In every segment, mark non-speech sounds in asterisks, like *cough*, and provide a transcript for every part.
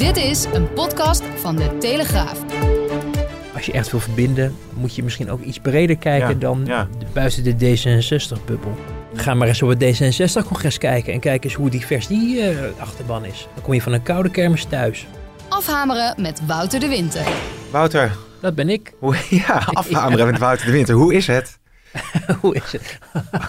Dit is een podcast van de Telegraaf. Als je echt wil verbinden, moet je misschien ook iets breder kijken Ja, dan ja. de, buiten de D66-bubbel. Ga maar eens op het D66-congres kijken en kijk eens hoe divers die eh, achterban is. Dan kom je van een koude kermis thuis. Afhameren met Wouter de Winter. Wouter, Dat ben ik. hoe, *laughs* ja, *laughs* afhameren met Wouter de Winter. Hoe is het? *laughs* hoe is het?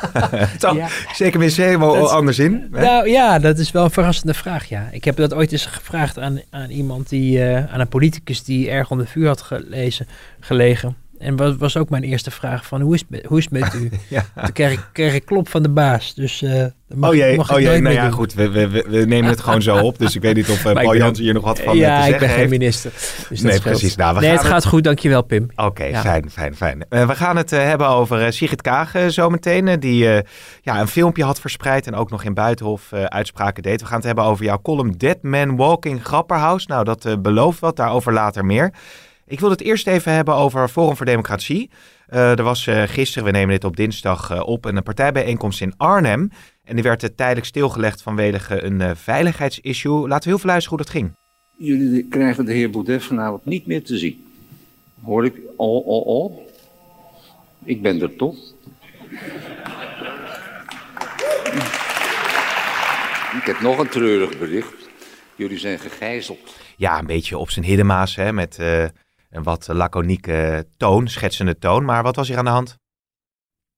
*laughs* Toch, Ja. Zeker weer helemaal Dat anders in. hè? Nou ja, dat is wel een verrassende vraag, ja. Ik heb dat ooit eens gevraagd aan, aan iemand die, eh, aan een politicus die erg onder vuur had gelezen, gelegen. En was, was ook mijn eerste vraag van, hoe is, het hoe is het met *laughs* u? Ja. Toen kreeg ik, kreeg ik klop van de baas, dus eh dat mag, oh jee, mag ik oh jee nou ja, doen. goed. We, we, we, nemen het gewoon zo op. Dus ik weet niet of uh, ik Paul Jansen hier nog wat van eh, ja, te ik zeggen ben geen minister. Dus Nee, precies. Nou, nee, het gaat goed, dankjewel Pim. Oké, Ja. fijn, fijn, fijn. Eh, we gaan het eh, hebben over eh, Sigrid Kaag eh, zometeen. eh, die eh, ja, een filmpje had verspreid en ook nog in Buitenhof eh, uitspraken deed. We gaan het hebben over jouw column Dead Man Walking Grapperhaus. Nou, dat eh, belooft wat, daarover later meer. Ik wil het eerst even hebben over Forum voor Democratie. Eh, er was eh, gisteren, we nemen dit op dinsdag eh, op, een partijbijeenkomst in Arnhem. En die werd tijdelijk stilgelegd vanwege een veiligheidsissue. Laten we heel veel luisteren hoe dat ging. Jullie krijgen de heer Baudet vanavond niet meer te zien. Hoor ik al, al, al? Ik ben er toch? Ik heb nog een treurig bericht. Jullie zijn gegijzeld. ja, een beetje op zijn hiddemaas, hè, met een wat laconieke toon, schetsende toon. Maar wat was hier aan de hand?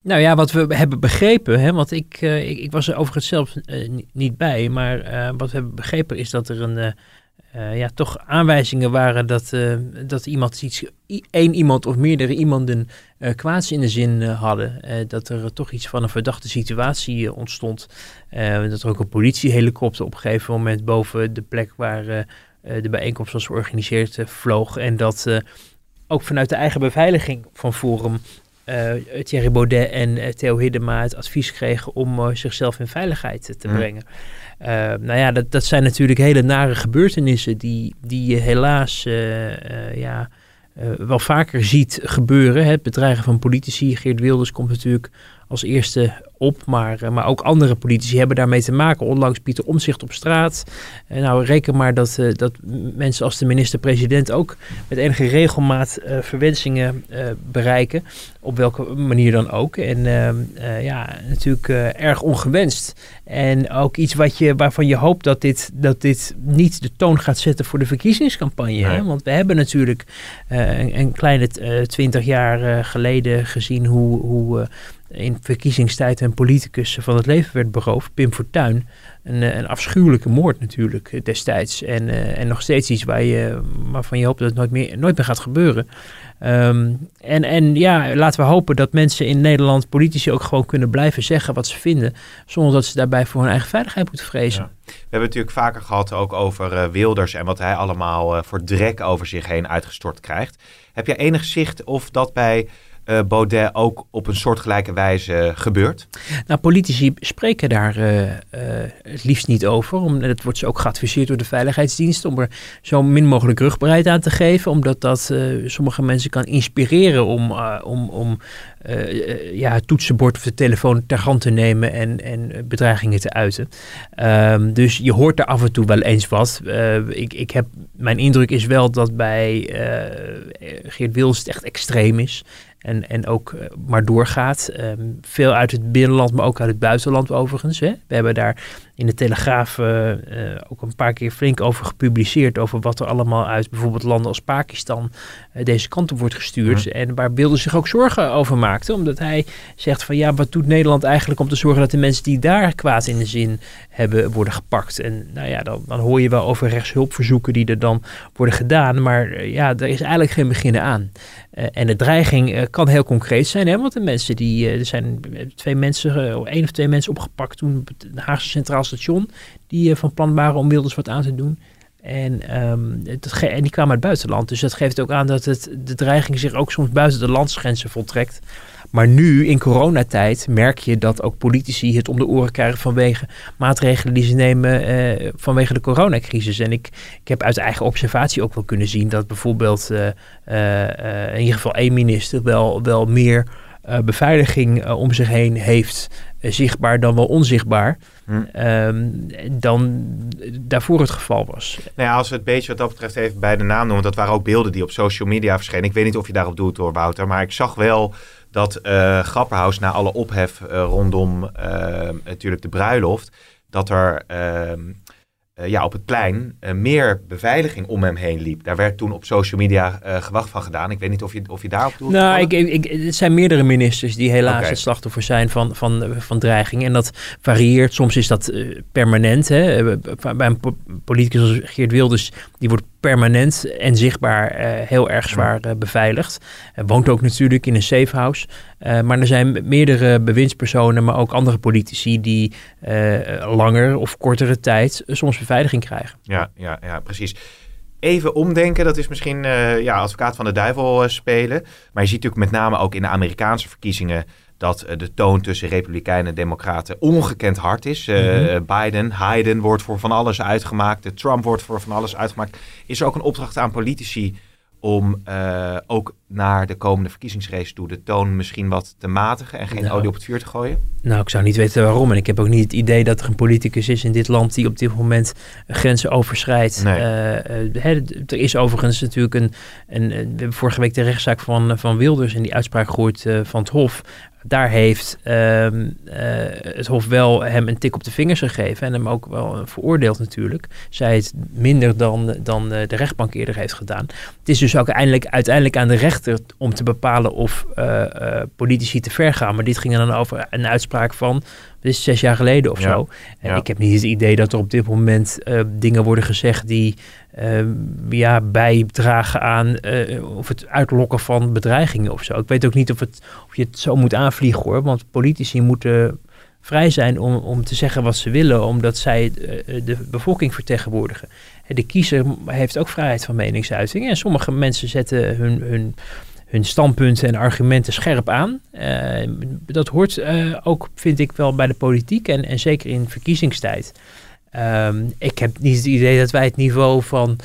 Nou ja, wat we hebben begrepen, hè, want ik, eh, ik, was er overigens zelf eh, ni- niet bij, maar eh, wat we hebben begrepen is dat er een, ja, toch aanwijzingen waren dat, dat iemand iets, één iemand of meerdere iemanden kwaads in de zin hadden. Dat er toch iets van een verdachte situatie ontstond. Dat er ook een politiehelikopter op een gegeven moment boven de plek waar de bijeenkomst was georganiseerd eh, vloog. En dat eh, ook vanuit de eigen beveiliging van Forum eh, Thierry Baudet en eh, Theo Hiddema het advies kregen om eh, zichzelf in veiligheid eh, te Mhm. brengen. Eh, nou ja, dat, dat zijn natuurlijk hele nare gebeurtenissen die, die je helaas eh, eh, ja, eh, wel vaker ziet gebeuren. Het bedreigen van politici. Geert Wilders komt natuurlijk als eerste op, maar, eh, maar ook andere politici hebben daarmee te maken. Onlangs Pieter Omzicht op straat. Eh, nou, reken maar dat, eh, dat mensen als de minister-president ook met enige regelmaat verwensingen bereiken. Op welke manier dan ook. En ehm, eh, ja, natuurlijk erg ongewenst. En ook iets wat je, waarvan je hoopt dat dit, dat dit niet de toon gaat zetten voor de verkiezingscampagne. Hè? Want we hebben natuurlijk een, een kleine twintig jaar geleden gezien hoe, hoe in verkiezingstijd een politicus van het leven werd beroofd, Pim Fortuyn. Een, eh, een afschuwelijke moord natuurlijk eh, destijds. En, eh, en nog steeds iets waar je, waarvan je hoopt dat het nooit meer, nooit meer gaat gebeuren. Ehm, en, en ja, laten we hopen dat mensen in Nederland, politici ook gewoon kunnen blijven zeggen wat ze vinden. Zonder dat ze daarbij voor hun eigen veiligheid moeten vrezen. We hebben het natuurlijk vaker gehad ook over Wilders en wat hij allemaal voor drek over zich heen uitgestort krijgt. Heb jij enig zicht of dat bij eh, Baudet ook op een soortgelijke wijze gebeurt? Nou, politici spreken daar eh, eh, het liefst niet over. Om, dat wordt ze ook geadviseerd door de veiligheidsdienst om er zo min mogelijk rugbaarheid aan te geven. Omdat dat sommige mensen kan inspireren om, om, om ja, het toetsenbord of de telefoon ter hand te nemen en, en bedreigingen te uiten. Ehm, dus je hoort er af en toe wel eens wat. Ik, ik heb, mijn indruk is wel dat bij Geert Wilders het echt extreem is. En, en ook eh, maar doorgaat. Ehm, veel uit het binnenland, maar ook uit het buitenland overigens. Hè. We hebben daar in de Telegraaf eh, eh, ook een paar keer flink over gepubliceerd. Over wat er allemaal uit bijvoorbeeld landen als Pakistan eh, deze kant op wordt gestuurd. En waar Wilders zich ook zorgen over maakte. Omdat hij zegt van ja, wat doet Nederland eigenlijk om te zorgen dat de mensen die daar kwaad in de zin hebben worden gepakt. En nou ja, dan, dan hoor je wel over rechtshulpverzoeken die er dan worden gedaan. Maar ja, er is eigenlijk geen beginnen aan. En de dreiging kan heel concreet zijn, hè? want de mensen die, er zijn twee mensen, één of twee mensen opgepakt toen het Haagse Centraal die uh, van plan waren om Wilders wat aan te doen. En, um, het, en die kwamen uit het buitenland. Dus dat geeft ook aan dat het, de dreiging zich ook soms buiten de landsgrenzen voltrekt. Maar nu, in coronatijd, merk je dat ook politici het om de oren krijgen vanwege maatregelen die ze nemen uh, vanwege de coronacrisis. En ik, ik heb uit eigen observatie ook wel kunnen zien dat bijvoorbeeld uh, in ieder geval één minister wel, wel meer beveiliging om zich heen heeft, zichtbaar dan wel onzichtbaar. Hm. Um, dan daarvoor het geval was. Nou ja, als we het beetje wat dat betreft even bij de naam noemen, dat waren ook beelden die op social media verschenen. Ik weet niet of je daarop doet hoor, Wouter, maar ik zag wel dat uh, Grapperhaus na alle ophef uh, rondom uh, natuurlijk de bruiloft, dat er ehm, ja, op het plein meer beveiliging om hem heen liep. Daar werd toen op social media gewacht van gedaan. Ik weet niet of je, of je daarop doet. Nou, ik, ik, het zijn meerdere ministers die helaas okay. het slachtoffer zijn van, van, van dreiging. En dat varieert. Soms is dat permanent. Hè. Bij een politicus als Geert Wilders, die wordt permanent en zichtbaar uh, heel erg zwaar uh, beveiligd. Hij woont ook natuurlijk in een safe house. Uh, maar er zijn meerdere bewindspersonen, maar ook andere politici die langer of kortere tijd soms beveiliging krijgen. Ja, ja, ja precies. Even omdenken, dat is misschien ja, advocaat van de duivel spelen. Maar je ziet natuurlijk met name ook in de Amerikaanse verkiezingen dat de toon tussen Republikeinen en Democraten ongekend hard is. Uh, mm-hmm. Biden, Hayden wordt voor van alles uitgemaakt. De Trump wordt voor van alles uitgemaakt. Is er ook een opdracht aan politici om uh, ook naar de komende verkiezingsrace toe de toon misschien wat te matigen en geen nou, olie op het vuur te gooien? Nou, ik zou niet weten waarom. En ik heb ook niet het idee dat er een politicus is in dit land die op dit moment grenzen overschrijdt. Nee. Uh, hè, er is overigens natuurlijk een, een, We hebben vorige week de rechtszaak van, van Wilders en die uitspraak gehoord uh, van het Hof daar heeft um, uh, het Hof wel hem een tik op de vingers gegeven en hem ook wel veroordeeld natuurlijk. Zij het minder dan, dan de rechtbank eerder heeft gedaan. Het is dus ook eindelijk, uiteindelijk aan de rechter om te bepalen of uh, uh, politici te ver gaan. Maar dit ging dan over een uitspraak van dit is zes jaar geleden of ja. zo. En ja. ik heb niet het idee dat er op dit moment dingen worden gezegd die uh, ja, bijdragen aan uh, of het uitlokken van bedreigingen of zo. Ik weet ook niet of, het, of je het zo moet aanvliegen hoor. Want politici moeten vrij zijn om, om te zeggen wat ze willen, omdat zij de bevolking vertegenwoordigen. De kiezer heeft ook vrijheid van meningsuiting. En sommige mensen zetten hun, hun hun standpunten en argumenten scherp aan. Dat hoort ook, vind ik, wel bij de politiek en, en zeker in verkiezingstijd. Um, ik heb niet het idee dat wij het niveau van,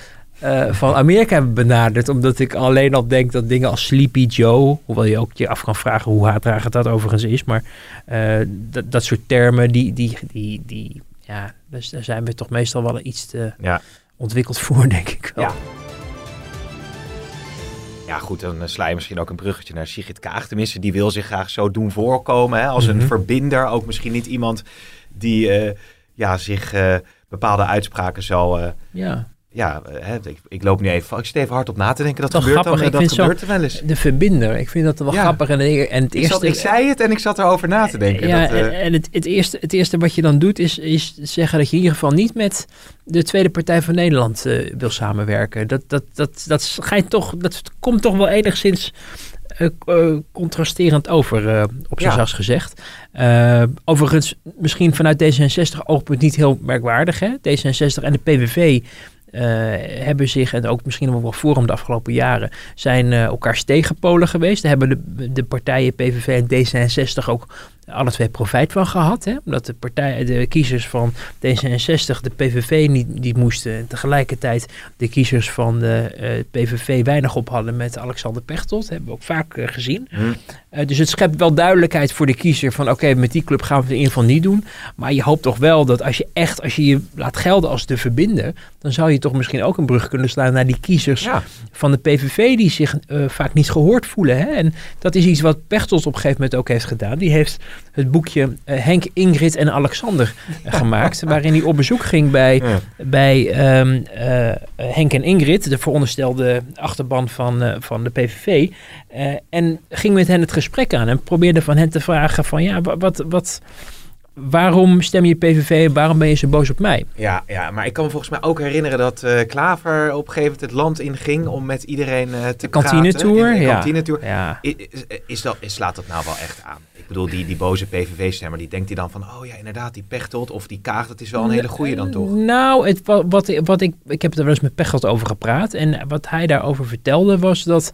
uh, van Amerika hebben benaderd, omdat ik alleen al denk dat dingen als Sleepy Joe, hoewel je ook je af kan vragen hoe haatdragend dat overigens is, maar dat, dat soort termen, die, die, die, die ja, dus daar zijn we toch meestal wel iets te ja. ontwikkeld voor, denk ik wel. Ja. Ja, goed, dan sla je misschien ook een bruggetje naar Sigrid Kaag. Tenminste, die wil zich graag zo doen voorkomen. Hè? Als mm -hmm. een verbinder. Ook misschien niet iemand die uh, ja, zich uh, bepaalde uitspraken zal... Uh, ja ja, hè, ik, ik, loop nu even, ik zit even hard op na te denken. Dat, dat gebeurt grappig. dan, ik dat gebeurt er wel eens. De verbinder, ik vind dat wel ja. grappig. En, en het ik, eerste, zat, ik zei het en ik zat erover na te denken. Ja, dat, uh, en het, het, eerste, het eerste wat je dan doet is, is zeggen dat je in ieder geval niet met de Tweede Partij van Nederland uh, wil samenwerken. Dat, dat, dat, dat, schijnt toch, dat komt toch wel enigszins contrasterend over, uh, op zijn ja. zachts gezegd. overigens, misschien vanuit D66 oogpunt niet heel merkwaardig. Hè? D66 en de PVV uh, hebben zich, en ook misschien nog wel Forum de afgelopen jaren, zijn uh, elkaars tegenpolen geweest. Daar hebben de, de partijen PVV en D66 ook alle twee profijt van gehad. Hè? Omdat de, partij, de kiezers van D66 de PVV niet, niet moesten. En tegelijkertijd de kiezers van de uh, PVV weinig op hadden met Alexander Pechtold. Dat hebben we ook vaak uh, gezien. Hmm. Uh, dus het schept wel duidelijkheid voor de kiezer van oké, okay, met die club gaan we het in ieder geval niet doen. Maar je hoopt toch wel dat als je echt, als je je laat gelden als de verbinder, dan zou je toch misschien ook een brug kunnen slaan naar die kiezers ja. van de PVV die zich vaak niet gehoord voelen. Hè? En dat is iets wat Pechtold op een gegeven moment ook heeft gedaan. Die heeft het boekje uh, Henk, Ingrid en Alexander uh, gemaakt. waarin hij op bezoek ging bij, ja. bij um, uh, Henk en Ingrid, de veronderstelde achterban van, van de PVV. en ging met hen het gesprek aan en probeerde van hen te vragen van ja, wat, wat, waarom stem je PVV? Waarom ben je zo boos op mij? Ja, ja, maar ik kan me volgens mij ook herinneren dat eh, Klaver op een gegeven moment het land inging om met iedereen eh, te De kantinetour, praten. In de ja. is dat, is, slaat dat nou wel echt aan? Ik bedoel, die, die boze PVV-stemmer, die denkt hij dan van... oh ja, inderdaad, die Pechtold of die Kaag, dat is wel een hele goeie dan toch? Nou, het, wat, wat, wat ik, ik heb er wel eens met Pechtold over gepraat. En wat hij daarover vertelde was dat,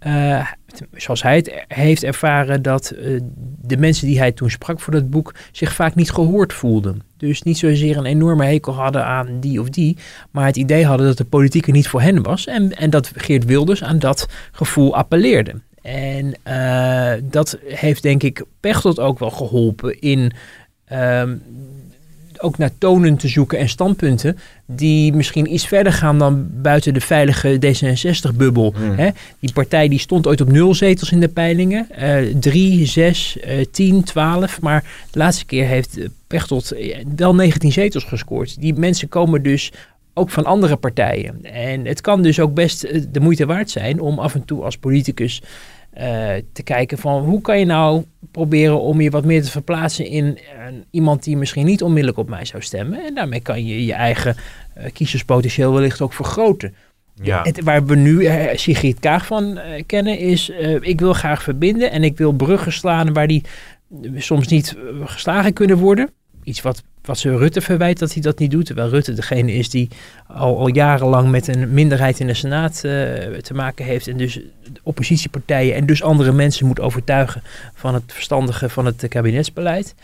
eh, zoals hij het heeft ervaren, dat eh, de mensen die hij toen sprak voor dat boek zich vaak niet gehoord voelden. Dus niet zozeer een enorme hekel hadden aan die of die, maar het idee hadden dat de politiek er niet voor hen was. En, en dat Geert Wilders aan dat gevoel appelleerde. En eh, dat heeft denk ik Pechtold ook wel geholpen in ehm, ook naar tonen te zoeken en standpunten die misschien iets verder gaan dan buiten de veilige D66-bubbel. Hmm. Die partij die stond ooit op nul zetels in de peilingen. eh drie, zes, eh, tien, twaalf. Maar de laatste keer heeft eh, Pechtold wel 19 zetels gescoord. Die mensen komen dus ook van andere partijen. En het kan dus ook best de moeite waard zijn om af en toe als politicus eh, te kijken van hoe kan je nou proberen om je wat meer te verplaatsen in eh, iemand die misschien niet onmiddellijk op mij zou stemmen. En daarmee kan je je eigen eh, kiezerspotentieel wellicht ook vergroten. Ja. Het, waar we nu Sigrid Kaag van kennen is, ik wil graag verbinden en ik wil bruggen slaan waar die soms niet geslagen kunnen worden. Iets wat, wat ze Rutte verwijt dat hij dat niet doet. Terwijl Rutte degene is die al, al jarenlang met een minderheid in de Senaat eh, te maken heeft. En dus oppositiepartijen en dus andere mensen moet overtuigen van het verstandige van het kabinetsbeleid.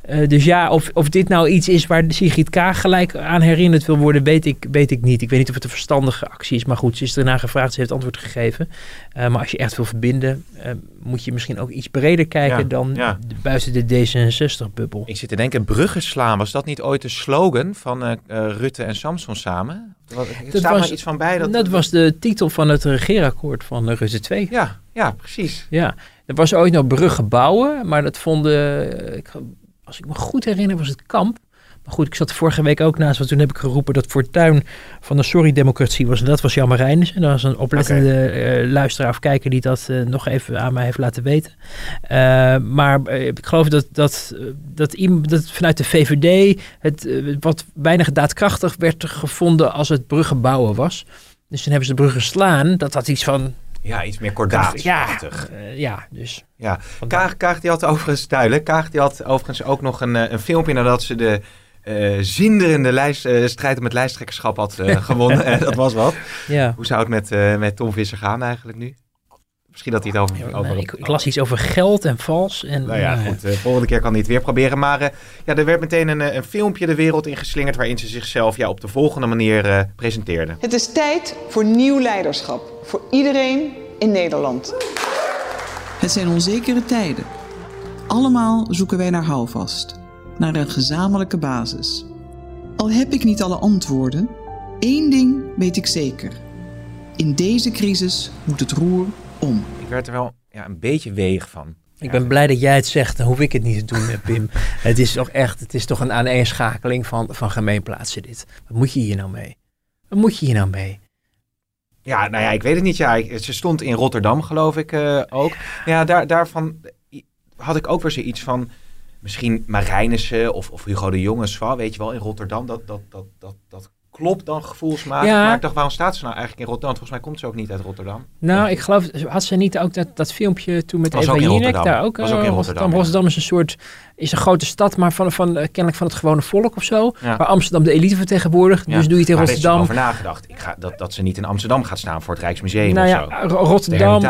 Eh, dus ja, of, of dit nou iets is waar Sigrid Kaag gelijk aan herinnerd wil worden, weet ik, weet ik niet. Ik weet niet of het een verstandige actie is, maar goed, ze is ernaar gevraagd, ze heeft antwoord gegeven. Eh, maar als je echt wil verbinden, eh, moet je misschien ook iets breder kijken Ja, dan ja. de- buiten de D66-bubbel. Ik zit te denken, bruggen slaan, was dat niet ooit de slogan van Rutte en Samson samen? Er Dat staat was- iets van bij. Dat, Dat was de titel van het regeerakkoord van Rutte 2. Ja, ja, precies. Ja, er was ooit nog bruggen bouwen, maar dat vonden, ik, als ik me goed herinner, was het kamp. Maar goed, ik zat vorige week ook naast, want toen heb ik geroepen dat Fortuin van de Sorry-democratie was. En dat was Jan. En dat was een oplettende eh, luisteraar of kijker die dat eh, nog even aan mij heeft laten weten. Eh, maar ik geloof dat, dat, dat, iemand, dat vanuit de VVD het wat weinig daadkrachtig werd gevonden als het bruggen bouwen was. Dus toen hebben ze de bruggen slaan. Dat had iets van... Ja, iets meer Ja, kordaatachtig. eh, ja, dus... Ja, Kaag, Kaag die had overigens duidelijk. Kaag die had overigens ook nog een, eh, een filmpje nadat ze de eh, zinderende lijst, eh, strijd om het lijsttrekkerschap had eh, *laughs* gewonnen. Dat was wat. Ja. Hoe zou het met, eh, met Tom Visser gaan eigenlijk nu? Misschien dat hij het over... Ja, over nee, ik, ik las iets over geld en vals. En, Nou ja, nou goed. eh, volgende keer kan hij het weer proberen. Maar eh, ja, er werd meteen een, eh, een filmpje de wereld ingeslingerd... waarin ze zichzelf ja, op de volgende manier eh presenteerde. Het is tijd voor nieuw leiderschap. Voor iedereen in Nederland. Het zijn onzekere tijden. Allemaal zoeken wij naar houvast, naar een gezamenlijke basis. Al heb ik niet alle antwoorden, één ding weet ik zeker. In deze crisis moet het roer om. Ik werd er wel ja, een beetje weeg van. Ik ben blij dat jij het zegt, dan hoef ik het niet te doen, Pim. *laughs* het is toch echt, het is toch een aaneenschakeling van, van gemeenplaatsen dit. Wat moet je hier nou mee? Wat moet je hier nou mee? Ja, nou ja, ik weet het niet. Ja, ze stond in Rotterdam, geloof ik eh, ook. Ja, daar, daarvan had ik ook weer zoiets van... Misschien Marijnissen of, of Hugo de Jonge, Swa, weet je wel, in Rotterdam. Dat, dat, dat, dat, dat klopt dan gevoelsmatig. Ja. Maar ik dacht, waarom staat ze nou eigenlijk in Rotterdam? Volgens mij komt ze ook niet uit Rotterdam. Nou, ik geloof, had ze niet ook dat, dat filmpje toen met Was Eva Jinek Rotterdam. daar ook? Was ook in eh, Rotterdam, ja. Rotterdam is een soort, is een grote stad, maar van, van, eh, kennelijk van het gewone volk of zo. Ja. Waar Amsterdam de elite vertegenwoordigt. Ja. Dus doe je het in Maar daar heeft ze Rotterdam. over nagedacht. Ik ga, dat, dat ze niet in Amsterdam gaat staan voor het Rijksmuseum Nou of ja, zo. Rotterdam, *laughs*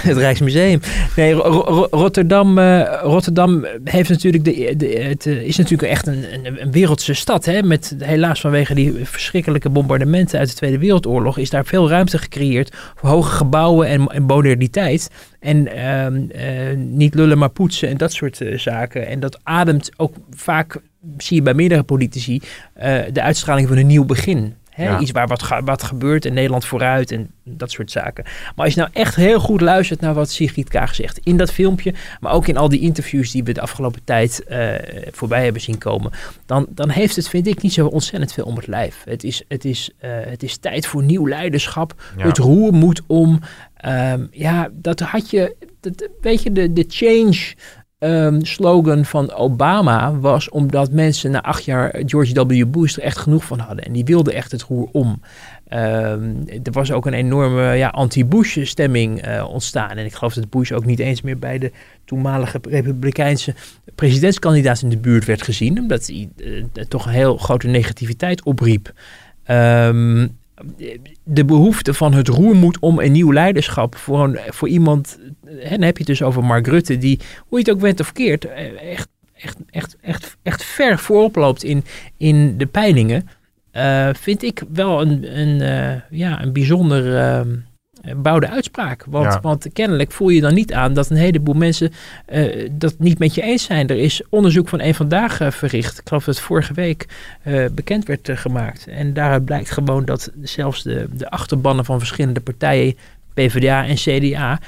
het Rijksmuseum. Nee, Ro- Ro- Rotterdam, eh, Rotterdam heeft natuurlijk de, de, het eh, is natuurlijk echt een, een, een wereldse stad. Hè? Met helaas vanwege die verschrikkelijke bombardementen uit de Tweede Wereldoorlog is daar veel ruimte gecreëerd voor hoge gebouwen en, en moderniteit. En ehm, eh, niet lullen maar poetsen en dat soort eh, zaken. En dat ademt ook vaak, zie je bij meerdere politici, eh, de uitstraling van een nieuw begin. Hè? Ja. Iets waar wat, wat gebeurt en Nederland vooruit en dat soort zaken. Maar als je nou echt heel goed luistert naar wat Sigrid Kaag zegt in dat filmpje, maar ook in al die interviews die we de afgelopen tijd voorbij hebben zien komen, dan, dan heeft het, vind ik, niet zo ontzettend veel om het lijf. Het is, het is, het is tijd voor nieuw leiderschap. Ja. Het roer moet om. Ehm, ja, dat had je, dat, weet je, de, de change ehm, slogan van Obama was omdat mensen na acht jaar George W. Bush er echt genoeg van hadden. En die wilden echt het roer om. Ehm, er was ook een enorme ja, anti-Bush stemming eh, ontstaan. En ik geloof dat Bush ook niet eens meer bij de toenmalige republikeinse presidentskandidaat in de buurt werd gezien. Omdat hij eh, toch een heel grote negativiteit opriep. Ehm, de behoefte van het roer moet om een nieuw leiderschap voor, een, voor iemand. En dan heb je het dus over Mark Rutte, die, hoe je het ook bent of keert, eh, echt, echt, echt, echt, echt ver voorop loopt in, in de peilingen. Uh, vind ik wel een, een, uh, ja, een bijzonder uh, bouwde uitspraak. Want, ja. want kennelijk voel je dan niet aan dat een heleboel mensen dat niet met je eens zijn. Er is onderzoek van een vandaag verricht. Ik geloof dat het vorige week bekend werd gemaakt. En daaruit blijkt gewoon dat zelfs de, de achterbannen van verschillende partijen PvdA en CDA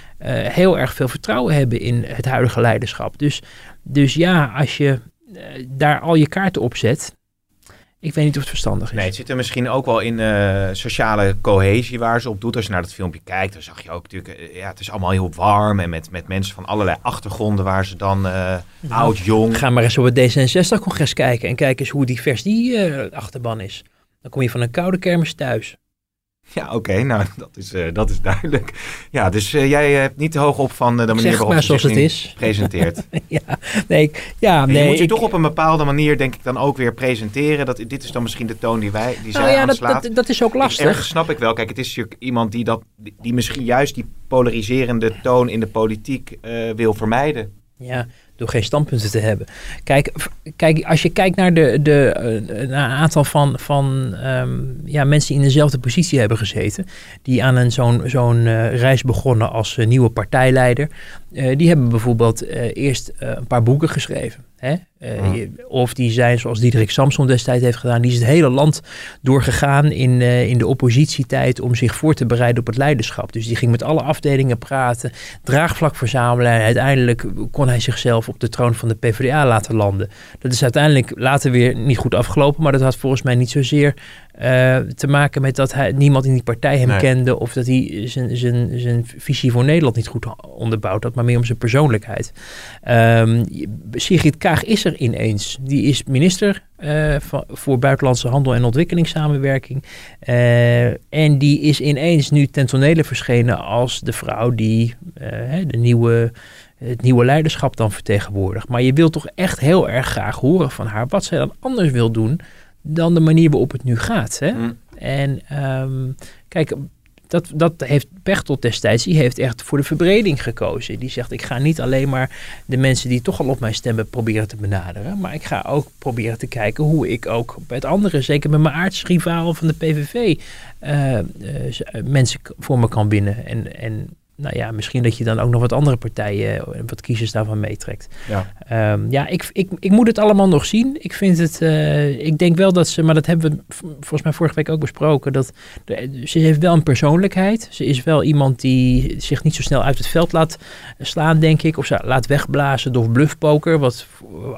heel erg veel vertrouwen hebben in het huidige leiderschap. Dus, dus ja, als je daar al je kaarten op zet, ik weet niet of het verstandig is. Nee, het zit er misschien ook wel in uh, sociale cohesie waar ze op doet. Als je naar dat filmpje kijkt, dan zag je ook natuurlijk... Uh, ja, het is allemaal heel warm en met, met mensen van allerlei achtergronden... waar ze dan uh, nou, oud, jong... Ga maar eens op het D66-congres kijken... en kijk eens hoe divers die achterban is. Dan kom je van een koude kermis thuis. *laughs* Ja, oké, nou dat is, uh, dat is duidelijk. Ja, dus uh, jij hebt niet te hoog op van uh, de manier waarop zoals het is. presenteert. *laughs* ja, nee, ja, nee. je moet je ik, toch op een bepaalde manier, denk ik, dan ook weer presenteren. Dat, dit is dan misschien de toon die wij, die nou zij ja, dat, aanslaat. dat, dat is ook lastig. Snap ik wel. Kijk, het is natuurlijk iemand die, dat, die, die misschien juist die polariserende toon in de politiek wil vermijden. Ja, door geen standpunten te hebben. Kijk, kijk als je kijkt naar de, de, een aantal van, van um, ja, mensen die in dezelfde positie hebben gezeten, die aan een zo'n zo'n uh, reis begonnen als uh, nieuwe partijleider, die hebben bijvoorbeeld eerst een paar boeken geschreven. Hè? Uh, of die zijn zoals Diederik Samson destijds heeft gedaan. Die is het hele land doorgegaan in, uh, in de oppositietijd om zich voor te bereiden op het leiderschap. Dus die ging met alle afdelingen praten, draagvlak verzamelen. En uiteindelijk kon hij zichzelf op de troon van de PvdA laten landen. Dat is uiteindelijk later weer niet goed afgelopen. Maar dat had volgens mij niet zozeer uh, te maken met dat hij, niemand in die partij hem nee. kende. Of dat hij zijn, zijn, zijn visie voor Nederland niet goed onderbouwd had. Maar meer om zijn persoonlijkheid. Um, Sigrid Kaag is er ineens. Die is minister uh, van, voor buitenlandse handel en ontwikkelingssamenwerking. Uh, en die is ineens nu ten tonele verschenen als de vrouw die de nieuwe, het nieuwe leiderschap dan vertegenwoordigt. Maar je wilt toch echt heel erg graag horen van haar wat zij dan anders wil doen dan de manier waarop het nu gaat. Hè? Mm. En um, kijk, dat, dat heeft Pechtold destijds, die heeft echt voor de verbreding gekozen. Die zegt, ik ga niet alleen maar de mensen die toch al op mij stemmen proberen te benaderen. Maar ik ga ook proberen te kijken hoe ik ook met anderen, zeker met mijn aardsrivaal van de PVV, uh, uh, mensen voor me kan winnen. En, en nou ja, misschien dat je dan ook nog wat andere partijen, wat kiezers daarvan meetrekt. Ja, um, ja ik, ik, ik moet het allemaal nog zien. Ik vind het, uh, ik denk wel dat ze, maar dat hebben we volgens mij vorige week ook besproken, dat de, ze heeft wel een persoonlijkheid. Ze is wel iemand die zich niet zo snel uit het veld laat slaan, denk ik. Of ze laat wegblazen door bluffpoker, wat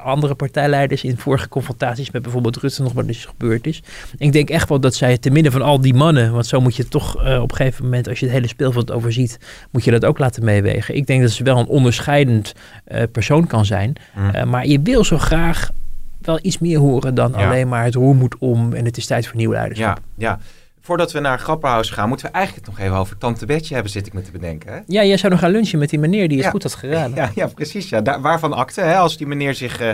andere partijleiders in vorige confrontaties met bijvoorbeeld Rutte nog wel eens gebeurd is. Ik denk echt wel dat zij te midden van al die mannen, want zo moet je toch uh, op een gegeven moment, als je het hele speelveld overziet, moet je dat ook laten meewegen. Ik denk dat ze wel een onderscheidend uh, persoon kan zijn. Mm. Uh, maar je wil zo graag wel iets meer horen dan ja. alleen maar het roer moet om en het is tijd voor nieuwe leiderschap. Ja, ja. Voordat we naar Grapperhaus gaan, moeten we eigenlijk het nog even over Tante Betje hebben, zit ik me te bedenken. Hè? Ja, jij zou nog gaan lunchen met die meneer die het ja. goed had geraden. *laughs* Ja, ja precies. Ja. Daar, waarvan akte, hè? als die meneer zich... Uh,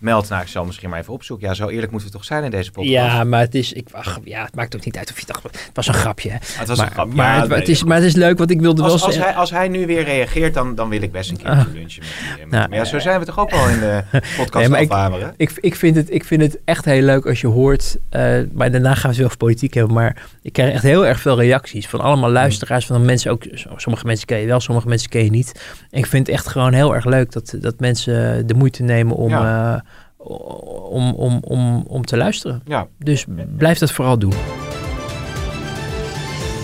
meldt. Nou, ik zal misschien maar even opzoeken. Ja, zo eerlijk moeten we toch zijn in deze podcast. Ja, maar het is, ik, ach, ja, het maakt ook niet uit of je dacht, het was een grapje. Hè? Het was maar, een grapje. Maar, ja, het, nee, het is, maar het is leuk, want ik wilde als, wel als zeggen. hij, als hij nu weer reageert, dan, dan wil ik best een keer uh, lunchen met met nou, ja, zo zijn we toch ook wel in de *laughs* podcast nee. Ik, ik, ik, vind het, ik vind het echt heel leuk als je hoort, uh, maar daarna gaan we het wel over politiek hebben, maar ik krijg echt heel erg veel reacties van allemaal luisteraars, van mensen ook, sommige mensen ken je wel, sommige mensen ken je niet. En ik vind het echt gewoon heel erg leuk dat, dat mensen de moeite nemen om... Ja. Uh, om, om, om, om te luisteren. Ja. Dus blijf dat vooral doen.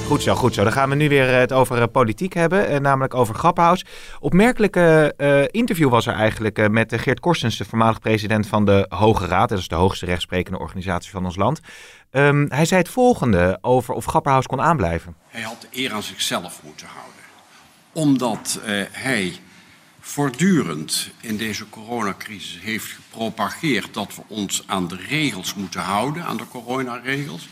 Goed zo, goed zo. Dan gaan we nu weer het over uh, politiek hebben, uh, namelijk over Grappenhaus. Opmerkelijke uh, interview was er eigenlijk met Geert Korstens, de voormalig president van de Hoge Raad. Dat is de hoogste rechtsprekende organisatie van ons land. Um, hij zei het volgende over of Grapperhaus kon aanblijven. Hij had de eer aan zichzelf moeten houden. Omdat hij voortdurend in deze coronacrisis heeft gepropageerd dat we ons aan de regels moeten houden, aan de coronaregels.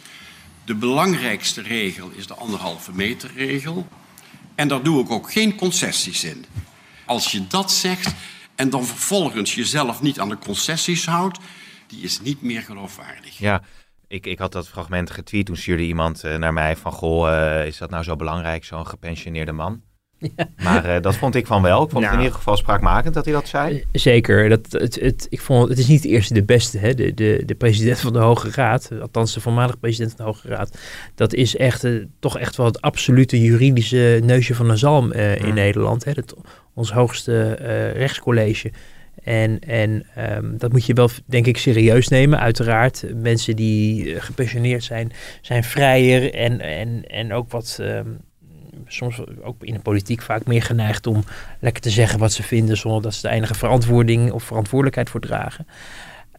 De belangrijkste regel is de anderhalve meter regel. En daar doe ik ook geen concessies in. Als je dat zegt en dan vervolgens jezelf niet aan de concessies houdt, die is niet meer geloofwaardig. Ja, ik, ik had dat fragment getweet. Toen stuurde iemand uh, naar mij van, goh, uh, is dat nou zo belangrijk, zo'n gepensioneerde man? Ja. *laughs* Maar uh, dat vond ik van wel. Ik vond het in ieder geval spraakmakend dat hij dat zei. Zeker. Dat, het, het, ik vond, het is niet de eerste de beste. Hè? De, de, de president van de Hoge Raad, althans de voormalige president van de Hoge Raad. Dat is echt, uh, toch echt wel het absolute juridische neusje van een zalm uh, in mm. Nederland. Hè? Het, ons hoogste rechtscollege. En, en um, dat moet je wel, denk ik, serieus nemen. Uiteraard, mensen die gepensioneerd zijn, zijn vrijer en, en, en ook wat... Um, soms ook in de politiek vaak meer geneigd om lekker te zeggen wat ze vinden, zonder dat ze de enige verantwoording of verantwoordelijkheid voor dragen.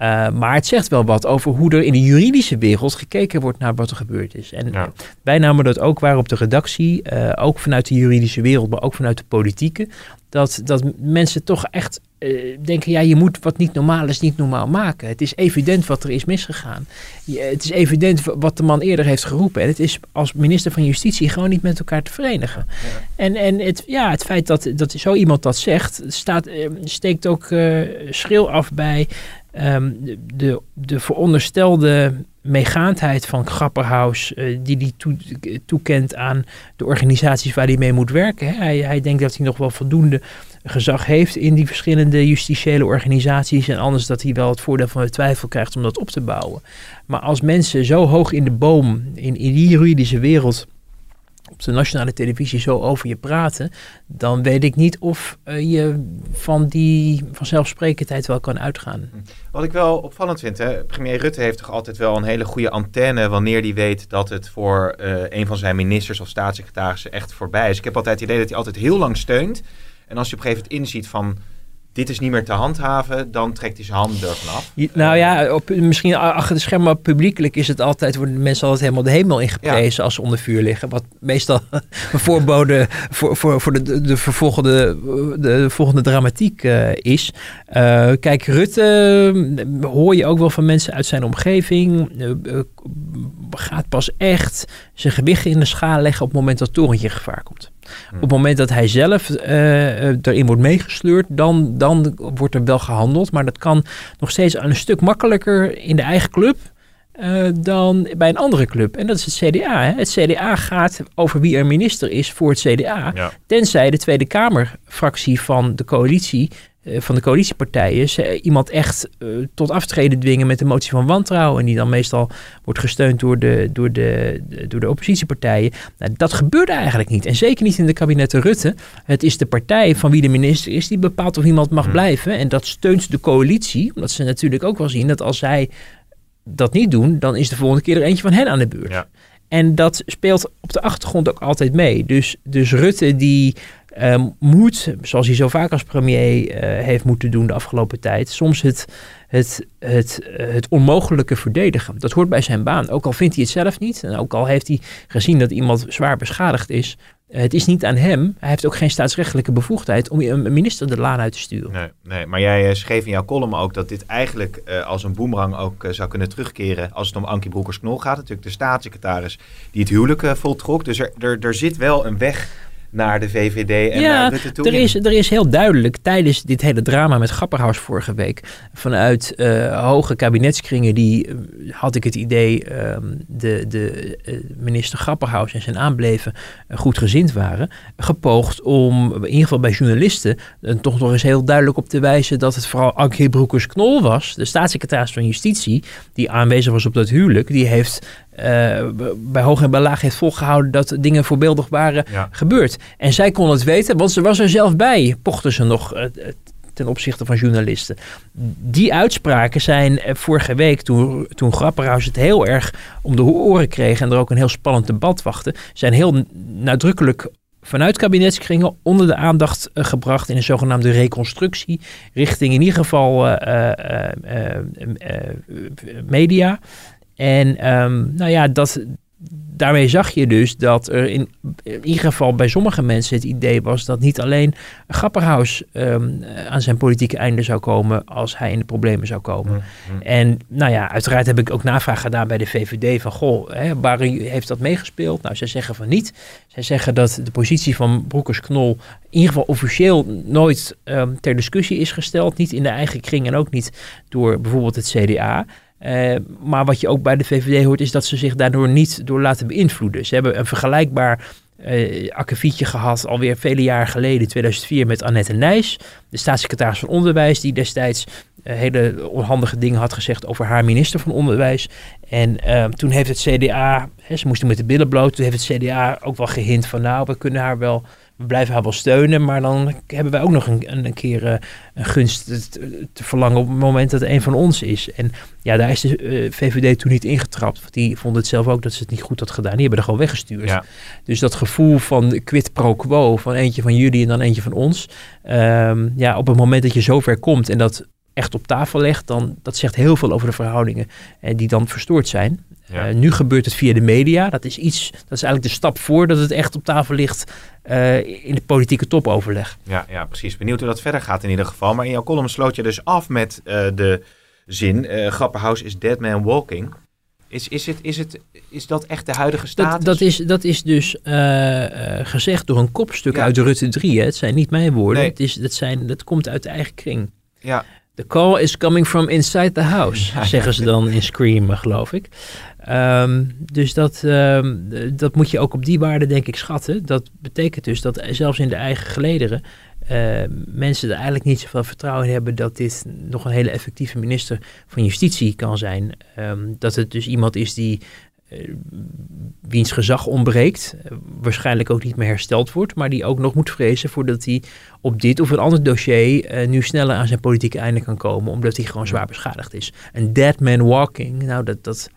Uh, maar het zegt wel wat over hoe er in de juridische wereld gekeken wordt naar wat er gebeurd is. En ja. wij namen dat ook waar op de redactie, uh, ook vanuit de juridische wereld, maar ook vanuit de politieke. Dat, dat mensen toch echt uh, denken, ja, je moet wat niet normaal is, niet normaal maken. Het is evident wat er is misgegaan. Je, het is evident wat de man eerder heeft geroepen. En het is als minister van Justitie gewoon niet met elkaar te verenigen. Ja. En, en het, ja, het feit dat, dat zo iemand dat zegt, staat, steekt ook schril af bij um, de, de, de veronderstelde meegaandheid van Grapperhaus, uh, die hij toe, toekent aan de organisaties waar hij mee moet werken. Hè. Hij, hij denkt dat hij nog wel voldoende gezag heeft in die verschillende justitiële organisaties en anders dat hij wel het voordeel van de twijfel krijgt om dat op te bouwen. Maar als mensen zo hoog in de boom, in, die juridische wereld op de nationale televisie zo over je praten, dan weet ik niet of uh, je van die vanzelfsprekendheid wel kan uitgaan. Wat ik wel opvallend vind, hè, premier Rutte heeft toch altijd wel een hele goede antenne wanneer hij weet dat het voor uh, een van zijn ministers of staatssecretarissen echt voorbij is. Ik heb altijd het idee dat hij altijd heel lang steunt. En als je op een gegeven moment inziet van dit is niet meer te handhaven, dan trekt hij zijn handen ervan af. Nou ja, op, misschien achter de schermen publiekelijk is het altijd, worden mensen altijd helemaal de hemel ingeprezen ja. als ze onder vuur liggen. Wat meestal *laughs* een voorbode voor, voor, voor de, de, vervolgende, de volgende dramatiek uh, is. Uh, kijk, Rutte hoor je ook wel van mensen uit zijn omgeving. Uh, gaat pas echt zijn gewicht in de schaal leggen op het moment dat het torentje gevaar komt. Op het moment dat hij zelf uh, erin wordt meegesleurd, dan, dan wordt er wel gehandeld. Maar dat kan nog steeds een stuk makkelijker in de eigen club uh, dan bij een andere club. En dat is het CDA. Hè? Het CDA gaat over wie er minister is voor het CDA. Ja. Tenzij de Tweede Kamerfractie van de coalitie van de coalitiepartijen ze, iemand echt uh, tot aftreden dwingen met een motie van wantrouwen. En die dan meestal wordt gesteund door de, door de, door de oppositiepartijen. Nou, dat gebeurt eigenlijk niet. En zeker niet in de kabinetten Rutte. Het is de partij van wie de minister is die bepaalt of iemand mag hmm. blijven. En dat steunt de coalitie. Omdat ze natuurlijk ook wel zien dat als zij dat niet doen, dan is de volgende keer er eentje van hen aan de beurt. Ja. En dat speelt op de achtergrond ook altijd mee. Dus, dus Rutte die uh, moet, zoals hij zo vaak als premier uh, heeft moeten doen de afgelopen tijd, soms het, het, het, het onmogelijke verdedigen. Dat hoort bij zijn baan. Ook al vindt hij het zelf niet. En ook al heeft hij gezien dat iemand zwaar beschadigd is. Het is niet aan hem. Hij heeft ook geen staatsrechtelijke bevoegdheid om een minister de laan uit te sturen. Nee, nee maar jij uh, schreef in jouw column ook dat dit eigenlijk als een boemerang ook zou kunnen terugkeren als het om Ankie Broekers-Knol gaat. Natuurlijk de staatssecretaris die het huwelijk voltrok. Dus er, er, er zit wel een weg naar de VVD en ja, naar Rutte toe. Er is, er is heel duidelijk tijdens dit hele drama met Grapperhaus vorige week... vanuit uh, hoge kabinetskringen die, uh, had ik het idee... Uh, de, de minister Grapperhaus en zijn aanbleven goed gezind waren... gepoogd om, in ieder geval bij journalisten... toch nog eens heel duidelijk op te wijzen... dat het vooral Ankie Broekers-Knol was... de staatssecretaris van Justitie... die aanwezig was op dat huwelijk... die heeft bij hoog en bij laag heeft volgehouden dat dingen voorbeeldig waren ja. gebeurd. En zij kon het weten, want ze was er zelf bij, pochten ze nog uh, ten opzichte van journalisten. Die uitspraken zijn vorige week, toen, toen Grapperhaus het heel erg om de oren kreeg en er ook een heel spannend debat wachtte, zijn heel nadrukkelijk vanuit kabinetskringen onder de aandacht uh, gebracht in een zogenaamde reconstructie richting in ieder geval media. En um, nou ja, dat, daarmee zag je dus dat er in, in ieder geval bij sommige mensen het idee was dat niet alleen Grapperhaus ehm, aan zijn politieke einde zou komen als hij in de problemen zou komen. Mhm. En nou ja, uiteraard heb ik ook navraag gedaan bij de VVD van goh, hè, waar heeft dat meegespeeld? Nou, zij zeggen van niet. Zij zeggen dat de positie van Broekers-Knol in ieder geval officieel nooit ehm, ter discussie is gesteld. Niet in de eigen kring en ook niet door bijvoorbeeld het CDA. Eh, maar wat je ook bij de VVD hoort, is dat ze zich daardoor niet door laten beïnvloeden. Ze hebben een vergelijkbaar uh, akkefietje gehad alweer vele jaren geleden, 2004, met Annette Nijs, de staatssecretaris van Onderwijs, die destijds uh, hele onhandige dingen had gezegd over haar minister van Onderwijs. En toen heeft het CDA, hè, ze moesten met de billen bloot, toen heeft het CDA ook wel gehint van nou, we kunnen haar wel we blijven haar wel steunen, maar dan hebben wij ook nog een, een, keer uh, een gunst te, te, verlangen op het moment dat het een van ons is. En ja, daar is de uh, VVD toen niet ingetrapt. Want die vonden het zelf ook dat ze het niet goed had gedaan. Die hebben er gewoon weggestuurd. Ja. Dus dat gevoel van quid pro quo, van eentje van jullie en dan eentje van ons. Um, ja, op het moment dat je zover komt en dat echt op tafel legt, dan dat zegt heel veel over de verhoudingen en die dan verstoord zijn. Ja. Uh, nu gebeurt het via de media. Dat is iets, dat is eigenlijk de stap voor dat het echt op tafel ligt uh, in de politieke topoverleg. Ja, ja, precies. Benieuwd hoe dat verder gaat in ieder geval. Maar in jouw column sloot je dus af met uh, de zin: Grapperhaus is dead man walking. Is, is, het, is, het, is dat echt de huidige status? Dat, dat, is, dat is dus gezegd door een kopstuk ja. uit Rutte 3. Hè. Het zijn niet mijn woorden. Nee. Het, is, dat, zijn, dat komt uit de eigen kring. Ja. The call is coming from inside the house, *laughs* ja, zeggen ze dan in Scream, geloof ik. Um, dus dat, um, dat moet je ook op die waarde, denk ik, schatten. Dat betekent dus dat zelfs in de eigen gelederen uh, mensen er eigenlijk niet zoveel vertrouwen in hebben dat dit nog een hele effectieve minister van Justitie kan zijn. Um, dat het dus iemand is die wiens gezag ontbreekt, uh, waarschijnlijk ook niet meer hersteld wordt, maar die ook nog moet vrezen voordat hij op dit of een ander dossier uh, nu sneller aan zijn politieke einde kan komen, omdat hij gewoon zwaar beschadigd is. Een dead man walking, nou dat, dat,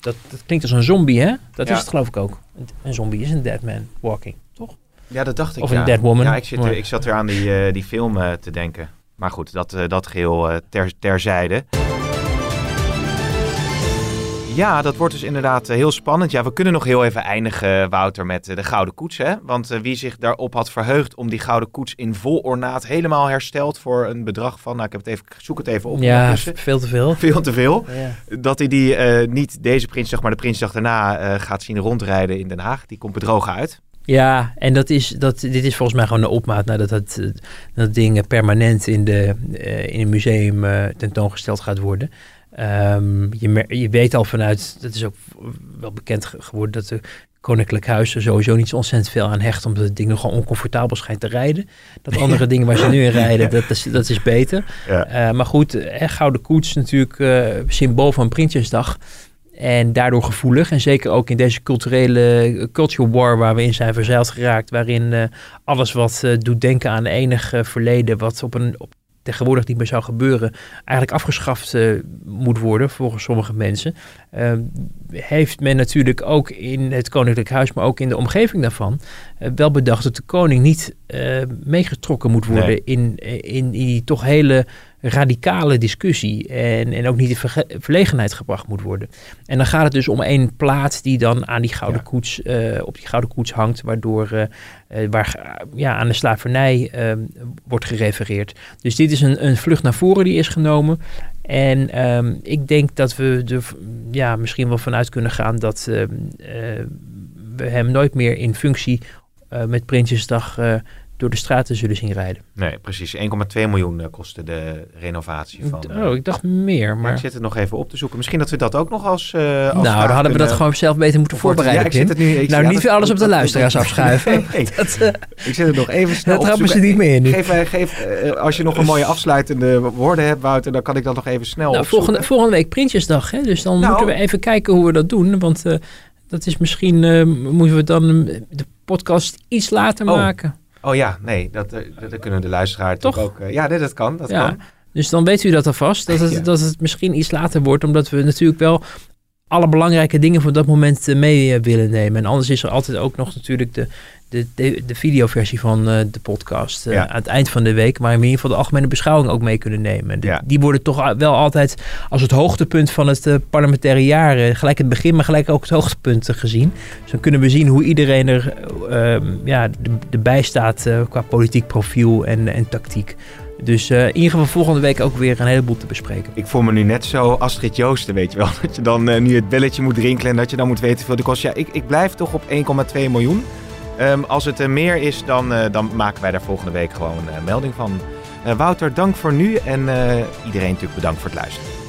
dat, dat klinkt als een zombie, hè? Dat ja. is het geloof ik ook. Een zombie is een dead man walking, toch? Ja, dat dacht ik. Of ja. een dead woman. Ja, ik, zit, ik zat weer aan die, uh, die film uh, te denken. Maar goed, dat, dat geheel ter, terzijde. Ja, dat wordt dus inderdaad heel spannend. Ja, we kunnen nog heel even eindigen, Wouter, met de Gouden Koets. Hè? Want wie zich daarop had verheugd om die Gouden Koets in vol ornaat helemaal hersteld voor een bedrag van, nou ik heb het even, zoek het even op. Ja, veel te veel. *laughs* Veel te veel. Ja. Dat hij die uh, niet deze Prinsdag, maar de Prinsdag daarna uh, gaat zien rondrijden in Den Haag. Die komt bedrogen uit. Ja, en dat is, dat, dit is volgens mij gewoon een opmaat nadat dat, dat ding permanent in, de, uh, in een museum tentoongesteld gaat worden. Um, je, je, weet al vanuit, dat is ook wel bekend geworden, dat de Koninklijk Huis er sowieso niet zo ontzettend veel aan hecht, omdat het ding nogal oncomfortabel schijnt te rijden. Dat *laughs* andere dingen waar ze nu in rijden, dat is, dat is beter. Ja. Uh, maar goed, eh, Gouden Koets natuurlijk uh, symbool van Prinsjesdag. En daardoor gevoelig. En zeker ook in deze culturele culture war waar we in zijn verzeild geraakt. Waarin uh, alles wat doet denken aan enig verleden. Wat op een op tegenwoordig niet meer zou gebeuren, eigenlijk afgeschaft uh, moet worden volgens sommige mensen, uh, heeft men natuurlijk ook in het Koninklijk Huis, maar ook in de omgeving daarvan, uh, wel bedacht dat de koning niet meegetrokken moet worden nee. in, in, in die toch hele radicale discussie en, en ook niet in ver verlegenheid gebracht moet worden. En dan gaat het dus om één plaat die dan aan die gouden ja. koets, uh, op die gouden koets hangt, waardoor uh, uh, waar, ja, aan de slavernij wordt gerefereerd. Dus dit is een, een vlucht naar voren die is genomen. En um, ik denk dat we er ja, misschien wel vanuit kunnen gaan dat uh, uh, we hem nooit meer in functie uh, met Prinsjesdag door de straten zullen zien rijden. Nee, precies. 1,2 miljoen kostte de renovatie van... Oh, ik dacht meer, maar... Ik zit het nog even op te zoeken. Misschien dat we dat ook nog als... Uh, nou, dan hadden kunnen... we dat gewoon zelf beter moeten voorbereiden, ja, ik zit het nu, ik, Nou, niet weer alles op de luisteraars *laughs* afschuiven. *laughs* nee, dat, uh, ik zit het nog even snel Dat trappen ze niet meer in nu. Geef, geef als je nog een mooie afsluitende woorden hebt, Wouter, dan kan ik dat nog even snel nou, volgende, volgende week Prinsjesdag, hè? Dus dan nou, moeten we even kijken hoe we dat doen. Want dat is misschien... moeten we dan de podcast iets later oh. maken. Oh ja, nee, dat, dat, dat kunnen de luisteraar Toch? ook... Uh, ja, nee, dat kan, dat ja. kan. Dus dan weet u dat alvast, dat het, ja. dat het misschien iets later wordt, omdat we natuurlijk wel alle belangrijke dingen van dat moment eh, mee eh, willen nemen. En anders is er altijd ook nog natuurlijk de, de, de, de videoversie van eh, de podcast eh, Ja. aan het eind van de week. Maar in ieder geval de algemene beschouwing ook mee kunnen nemen. De- Ja. Die worden toch a- wel altijd als het hoogtepunt van het eh, parlementaire jaar. eh, gelijk het begin, maar gelijk ook het hoogtepunt eh, gezien. Dus dan kunnen we zien hoe iedereen er eh, ehm, ja, de- erbij staat eh, qua politiek profiel en, en tactiek. Dus eh, in ieder geval volgende week ook weer een heleboel te bespreken. Ik voel me nu net zo Astrid Joosten, weet je wel. *laughs* Dat je dan eh, nu het belletje moet rinkelen en dat je dan moet weten hoeveel die kost. Ja, ik, ik blijf toch op 1,2 miljoen. Ehm, als het er meer is, dan, eh, dan maken wij daar volgende week gewoon een melding van. Eh, Wouter, dank voor nu en eh, iedereen natuurlijk bedankt voor het luisteren.